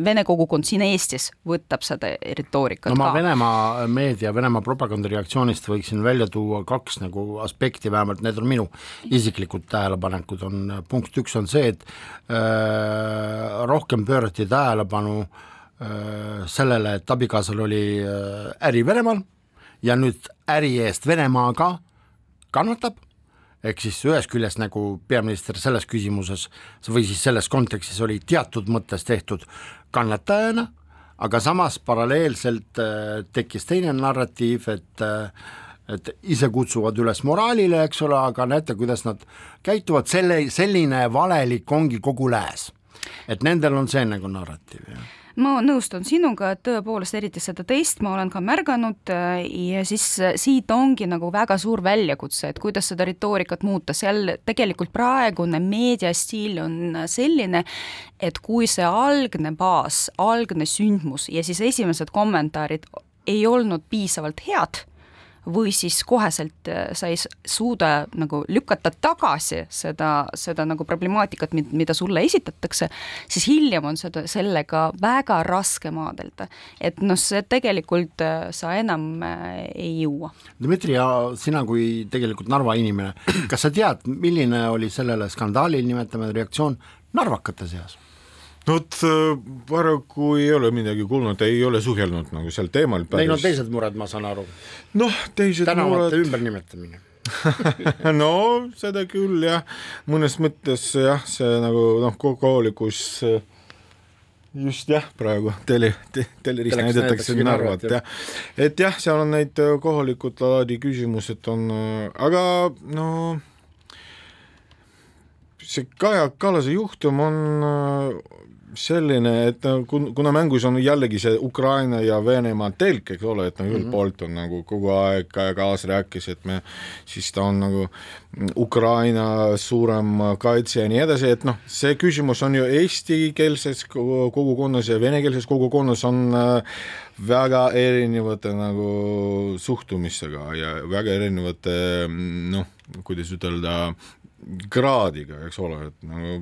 S3: Vene kogukond siin Eestis võtab seda retoorikat
S2: no ma
S3: ka.
S2: Venemaa meedia, Venemaa propaganda reaktsioonist võiksin välja tuua kaks nagu aspekti, vähemalt need on minu isiklikud tähelepanekud, on punkt üks on see, et äh, rohkem pöörati tähelepanu äh, sellele, et abikaasal oli äh, äri Venemaal ja nüüd äri eest Venemaaga kannatab, ehk siis ühest küljest nagu peaminister selles küsimuses või siis selles kontekstis oli teatud mõttes tehtud kannatajana, aga samas paralleelselt äh, tekkis teine narratiiv, et äh, et ise kutsuvad üles moraalile, eks ole, aga näete, kuidas nad käituvad, selle, selline valelik ongi kogu lääs. et nendel on see nagu narratiiv, jah
S3: ma nõustun sinuga, et tõepoolest eriti seda teist ma olen ka märganud äh, ja siis äh, siit ongi nagu väga suur väljakutse, et kuidas seda retoorikat muuta, seal tegelikult praegune meediastiil on selline, et kui see algne baas, algne sündmus ja siis esimesed kommentaarid ei olnud piisavalt head või siis koheselt äh, sa ei suuda nagu lükata tagasi seda, seda nagu problemaatikat, mida sulle esitatakse, siis hiljem on seda, sellega väga raske maadelda. et noh, see tegelikult äh, sa enam äh, ei jõua.
S2: Dmitri, ja sina kui tegelikult Narva inimene, kas sa tead, milline oli sellele skandaalile, nimetame reaktsioon narvakate seas?
S4: No vot paraku ei ole midagi kuulnud, ei ole suhelnud nagu sel teemal
S2: Neil on teised mured, ma saan aru.
S4: noh, teised
S2: tänavate
S4: mured.
S2: ümbernimetamine.
S4: no seda küll jah, mõnes mõttes jah, see nagu noh, kohalikus just jah, praegu tele te,, teleris näidatakse Narvat jah, et jah, seal on neid kohalikud laadi küsimused on, aga no see Kaja Kallase juhtum on selline, et kuna mängus on jällegi see Ukraina ja Venemaa telk, eks ole, et no ühelt mm -hmm. poolt on nagu kogu aeg Kallas rääkis, et me, siis ta on nagu Ukraina suurem kaitse ja nii edasi, et noh, see küsimus on ju eestikeelses kogukonnas ja venekeelses kogukonnas on äh, väga erinevate nagu suhtumistega ja väga erinevate noh, kuidas ütelda, kraadiga, eks ole, et nagu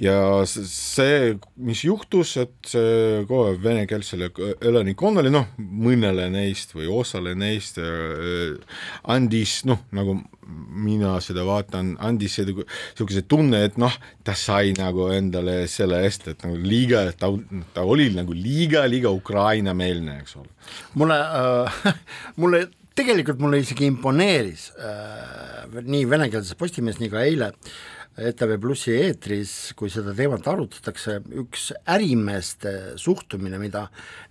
S4: ja see, mis juhtus, et see kohe venekeelsele elanikkonnale, noh, mõnele neist või osale neist äh, andis noh, nagu mina seda vaatan, andis niisuguse tunne, et noh, ta sai nagu endale selle eest, et nagu liiga, ta, ta oli nagu liiga-liiga Ukraina-meelne, eks ole.
S2: mulle äh,, mulle tegelikult mulle isegi imponeeris äh, nii venekeelses Postimehes, nii ka eile ETV Plussi eetris, kui seda teemat arutatakse, üks ärimeeste suhtumine, mida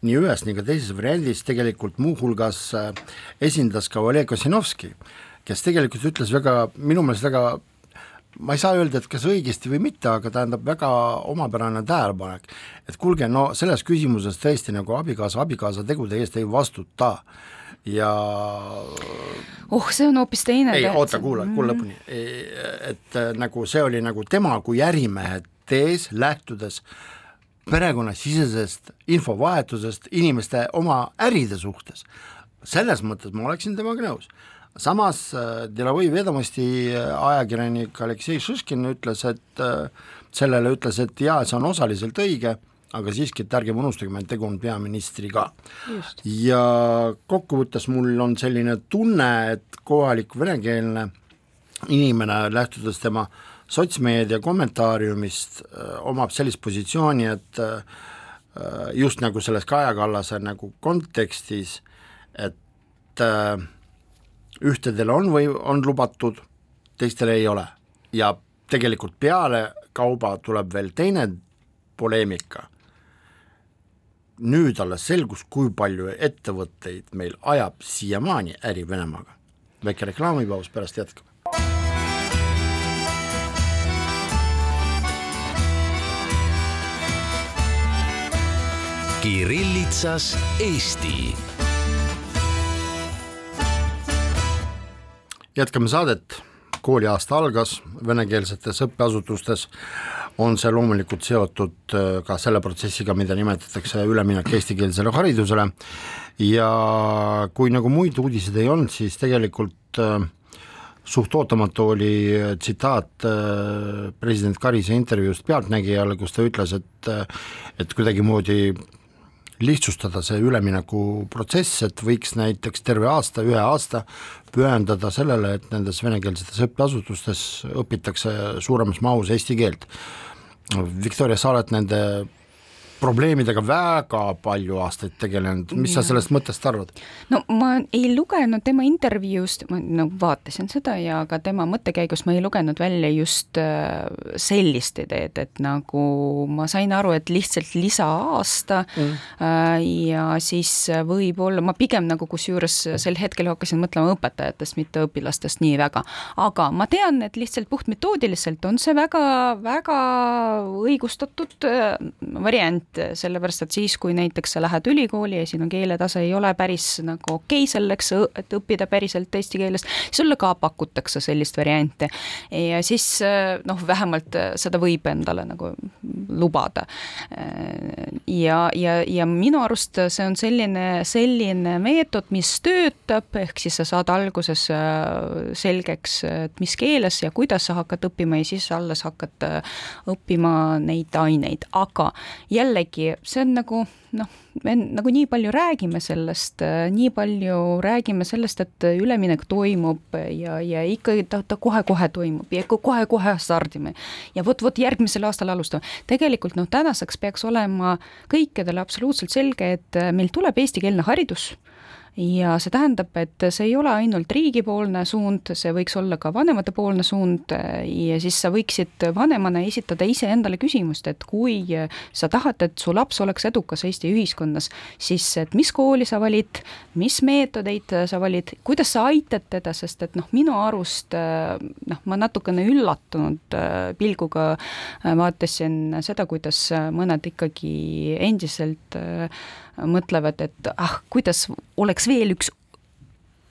S2: nii ühes nii ka teises variandis tegelikult muuhulgas äh, esindas ka Oleg Ossinovski, kes tegelikult ütles väga, minu meelest väga ma ei saa öelda, et kas õigesti või mitte, aga tähendab väga omapärane tähelepanek, et kuulge, no selles küsimuses tõesti nagu abikaasa abikaasa tegude eest ei vastuta ja
S3: oh, see on hoopis teine
S2: ei, oota, kuula, kuula lõpuni, et äh, nagu see oli nagu tema kui ärimehe tees, lähtudes perekonnasisesest infovahetusest inimeste oma äride suhtes. selles mõttes ma oleksin temaga nõus. samas äh, Delovõi Vedomosti äh, ajakirjanik Aleksei Šiškin ütles, et sellele ütles, et jaa, see on osaliselt õige aga siiski, et ärgem unustagem, et tegu on peaministriga. ja kokkuvõttes mul on selline tunne, et kohalik venekeelne inimene, lähtudes tema sotsmeedia kommentaariumist, äh, omab sellist positsiooni, et äh, just nagu selles Kaja Kallase nagu kontekstis, et äh, ühtedel on või on lubatud, teistel ei ole. Ja tegelikult pealekauba tuleb veel teine poleemika nüüd alles selgus, kui palju ettevõtteid meil ajab siiamaani äri Venemaaga. väike reklaamipaus, pärast jätkame.
S1: Kirillitsas Eesti.
S2: jätkame saadet, kooliaasta algas venekeelsetes õppeasutustes on see loomulikult seotud äh, ka selle protsessiga, mida nimetatakse üleminek eestikeelsele haridusele. Ja kui nagu muid uudiseid ei olnud, siis tegelikult äh, suht ootamatu oli äh, tsitaat president Karise intervjuust Pealtnägijale, kus ta ütles, et et kuidagimoodi lihtsustada see üleminekuprotsess, et võiks näiteks terve aasta, ühe aasta pühendada sellele, et nendes venekeelsetes õppeasutustes õpitakse suuremas mahus eesti keelt. Viktoria, sa oled nende probleemidega väga palju aastaid tegelenud, mis ja. sa sellest mõttest arvad?
S3: no ma ei lugenud tema intervjuust, ma no vaatasin seda ja ka tema mõttekäigust ma ei lugenud välja just äh, sellist ideed, et nagu ma sain aru, et lihtsalt lisaaasta mm. Äh, ja siis võib-olla, ma pigem nagu kusjuures sel hetkel hakkasin mõtlema õpetajatest, mitte õpilastest nii väga, aga ma tean, et lihtsalt puhtmetoodiliselt on see väga, väga õigustatud äh, variant, et sellepärast, et siis, kui näiteks sa lähed ülikooli ja sinu keeletase ei ole päris nagu okei okay selleks, et õppida päriselt eesti keeles, sulle ka pakutakse sellist varianti. ja siis noh, vähemalt seda võib endale nagu lubada. ja, ja, ja minu arust see on selline, selline meetod, mis töötab, ehk siis sa saad alguses selgeks, et mis keeles ja kuidas sa hakkad õppima ja siis alles hakkad õppima neid aineid, aga jälle jällegi see on nagu noh, me nagu nii palju räägime sellest, nii palju räägime sellest, et üleminek toimub ja, ja ikkagi ta, ta kohe-kohe toimub ja kohe-kohe stardime. ja vot-vot järgmisel aastal alustame. tegelikult noh, tänaseks peaks olema kõikidele absoluutselt selge, et meil tuleb eestikeelne haridus ja see tähendab, et see ei ole ainult riigipoolne suund, see võiks olla ka vanematepoolne suund ja siis sa võiksid vanemana esitada iseendale küsimust, et kui sa tahad, et su laps oleks edukas Eesti ühiskonnas, siis et mis kooli sa valid, mis meetodeid sa valid, kuidas sa aitad teda, sest et noh, minu arust noh, ma natukene üllatunud pilguga vaatasin seda, kuidas mõned ikkagi endiselt mõtlevad, et ah, kuidas oleks veel üks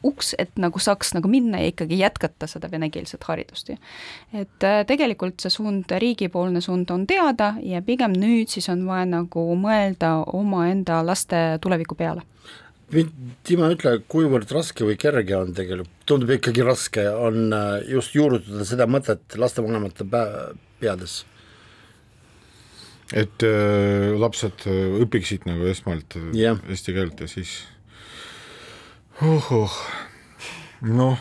S3: uks, et nagu saaks nagu minna ja ikkagi jätkata seda venekeelset haridust. et äh, tegelikult see suund, riigipoolne suund on teada ja pigem nüüd siis on vaja nagu mõelda omaenda laste tuleviku peale.
S2: Dima, ütle, kuivõrd raske või kerge on tegelikult, tundub ikkagi raske, on äh, just juurutada seda mõtet lastevanemate peades
S4: et äh, lapsed äh, õpiksid nagu esmalt
S2: yeah.
S4: eesti keelt ja siis oh-oh, noh,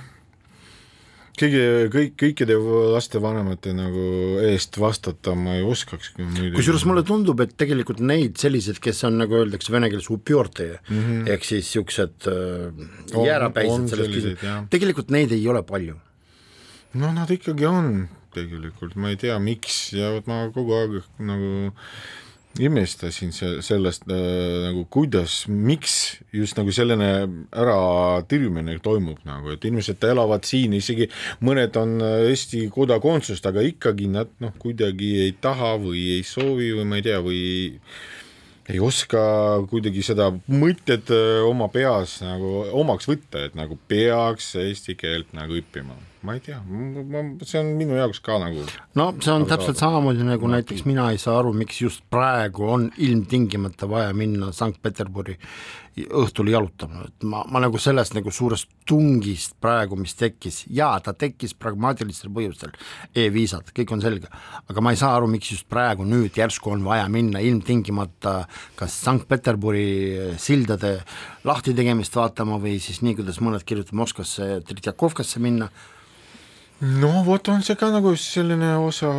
S4: kõigi, kõik, kõikide lastevanemate nagu eest vastata ma ei oskaks.
S2: kusjuures mulle tundub, et tegelikult neid selliseid, kes on nagu öeldakse vene keeles upjorte mm -hmm. ehk siis niisugused äh, jäärapäised selles küsimuses, tegelikult neid ei ole palju.
S4: no nad ikkagi on tegelikult, ma ei tea, miks. Ja vot ma kogu aeg nagu imestasin se-, sellest äh, nagu kuidas, miks just nagu selline äratirjumine toimub nagu, et inimesed elavad siin, isegi mõned on äh, Eesti kodakondsust, aga ikkagi nad noh, kuidagi ei taha või ei soovi või ma ei tea, või ei oska kuidagi seda mõtet äh, oma peas nagu omaks võtta, et nagu peaks eesti keelt nagu õppima ma ei tea, ma, see on minu jaoks ka nagu
S2: no see on täpselt samamoodi nagu no, näiteks mina ei saa aru, miks just praegu on ilmtingimata vaja minna Sankt-Peterburi õhtul jalutama, et ma, ma nagu sellest nagu suurest tungist praegu, mis tekkis, jaa, ta tekkis pragmaatilistel põhjustel e, e-viisad, kõik on selge, aga ma ei saa aru, miks just praegu nüüd järsku on vaja minna ilmtingimata kas Sankt-Peterburi sildade lahtitegemist vaatama või siis nii, kuidas mõned kirjutavad Moskvasse, Tretjakovkasse minna
S4: no vot, on see ka nagu selline osa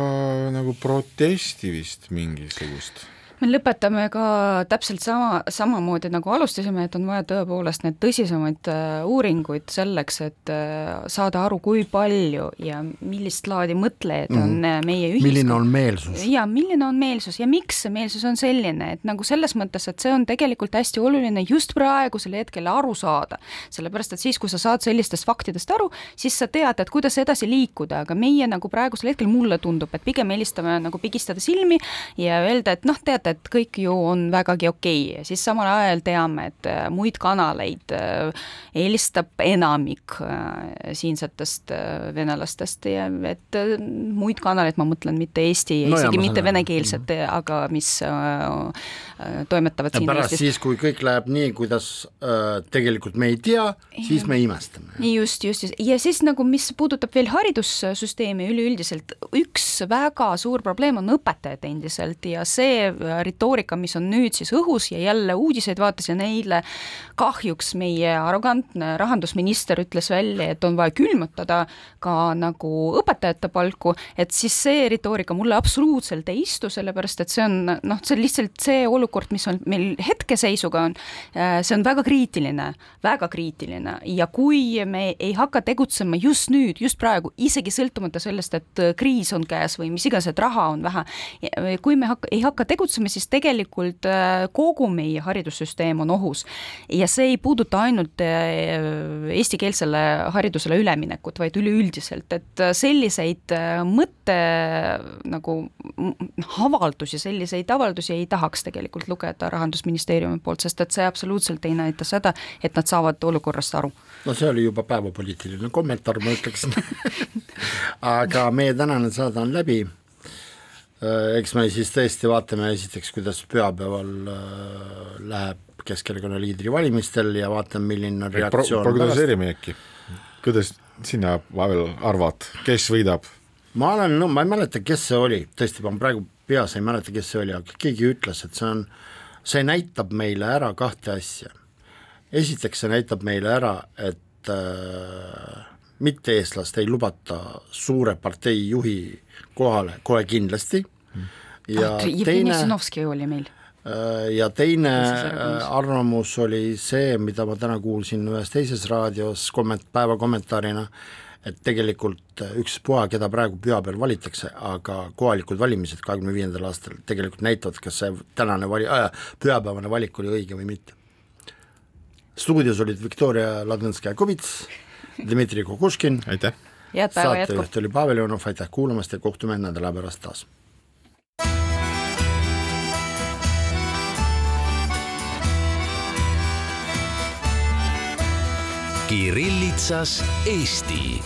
S4: nagu protesti vist mingisugust
S3: me lõpetame ka täpselt sama, samamoodi nagu alustasime, et on vaja tõepoolest neid tõsisemaid äh, uuringuid selleks, et äh, saada aru, kui palju ja millist laadi mõtlejaid mm on äh, meie ühiskonnas.
S2: milline on meelsus?
S3: jaa, milline on meelsus ja miks see meelsus on selline, et nagu selles mõttes, et see on tegelikult hästi oluline just praegusel hetkel aru saada. sellepärast, et siis, kui sa saad sellistest faktidest aru, siis sa tead, et kuidas edasi liikuda, aga meie nagu praegusel hetkel, mulle tundub, et pigem helistame nagu pigistada silmi ja öelda, et noh, tead, et kõik ju on vägagi okei okay. ja siis samal ajal teame, et äh, muid kanaleid äh, eelistab enamik äh, siinsetest venelastest ja et muid kanaleid, ma mõtlen mitte eesti no, isegi mitte venekeelsed, aga mis toimetavad
S2: ja siin pärast Eestis. siis, kui kõik läheb nii, kuidas äh, tegelikult me ei tea, siis me imestame.
S3: just, just, just, ja siis nagu, mis puudutab veel haridussüsteemi üleüldiselt, üks väga suur probleem on õpetajad endiselt ja see retoorika, mis on nüüd siis õhus ja jälle uudiseid vaatasin eile, kahjuks meie arrogantne rahandusminister ütles välja, et on vaja külmutada ka nagu õpetajate palku, et siis see retoorika mulle absoluutselt ei istu, sellepärast et see on noh, see on lihtsalt see olukord, mis on meil hetkeseisuga on, äh, see on väga kriitiline, väga kriitiline. Ja kui me ei hakka tegutsema just nüüd, just praegu, isegi sõltumata sellest, et kriis on käes või mis iganes, et raha on vähe, kui me hakka, ei hakka tegutsema, siis tegelikult äh, kogu meie haridussüsteem on ohus. ja see ei puuduta ainult eestikeelsele haridusele üleminekut, vaid üleüldiselt, et selliseid mõtte nagu avaldusi, selliseid avaldusi ei tahaks tegelikult lugeda Rahandusministeeriumi poolt, sest et see absoluutselt ei näita seda, et nad saavad olukorrast aru.
S2: no see oli juba päevapoliitiline kommentaar, ma ütleksin aga meie tänane saade on läbi, äh, eks me siis tõesti vaatame esiteks, kuidas pühapäeval äh, läheb Keskerakonna liidri valimistel ja vaatame, milline on reaktsioon
S4: Pro prognoseerime äkki, kuidas sina, Pavel, arvad, kes võidab?
S2: ma olen, no ma ei mäleta, kes see oli, tõesti, ma praegu peas ei mäleta, kes see oli, aga keegi ütles, et see on, see näitab meile ära kahte asja. esiteks see näitab meile ära, et äh, mitte-eestlast ei lubata suure partei juhi kohale kohe kindlasti
S3: ja ah, teine
S2: Jevgeni
S3: Sinovski oli meil
S2: ja teine
S3: siis arvamus?
S2: oli see, mida ma täna kuulsin ühes teises raadios komment-, päeva kommentaarina, et tegelikult ükspuha, keda praegu püha peal valitakse, aga kohalikud valimised kahekümne viiendal aastal tegelikult näitavad, kas see tänane vali- äh,, pühapäevane valik oli õige või mitte. stuudios olid Viktoria Ladõnskaja-Kubits, Dmitri Kukuškin, saatejuht oli Pavel Jonov, aitäh kuulamast ja kohtume nädala pärast taas.
S1: Kirillitsas Eesti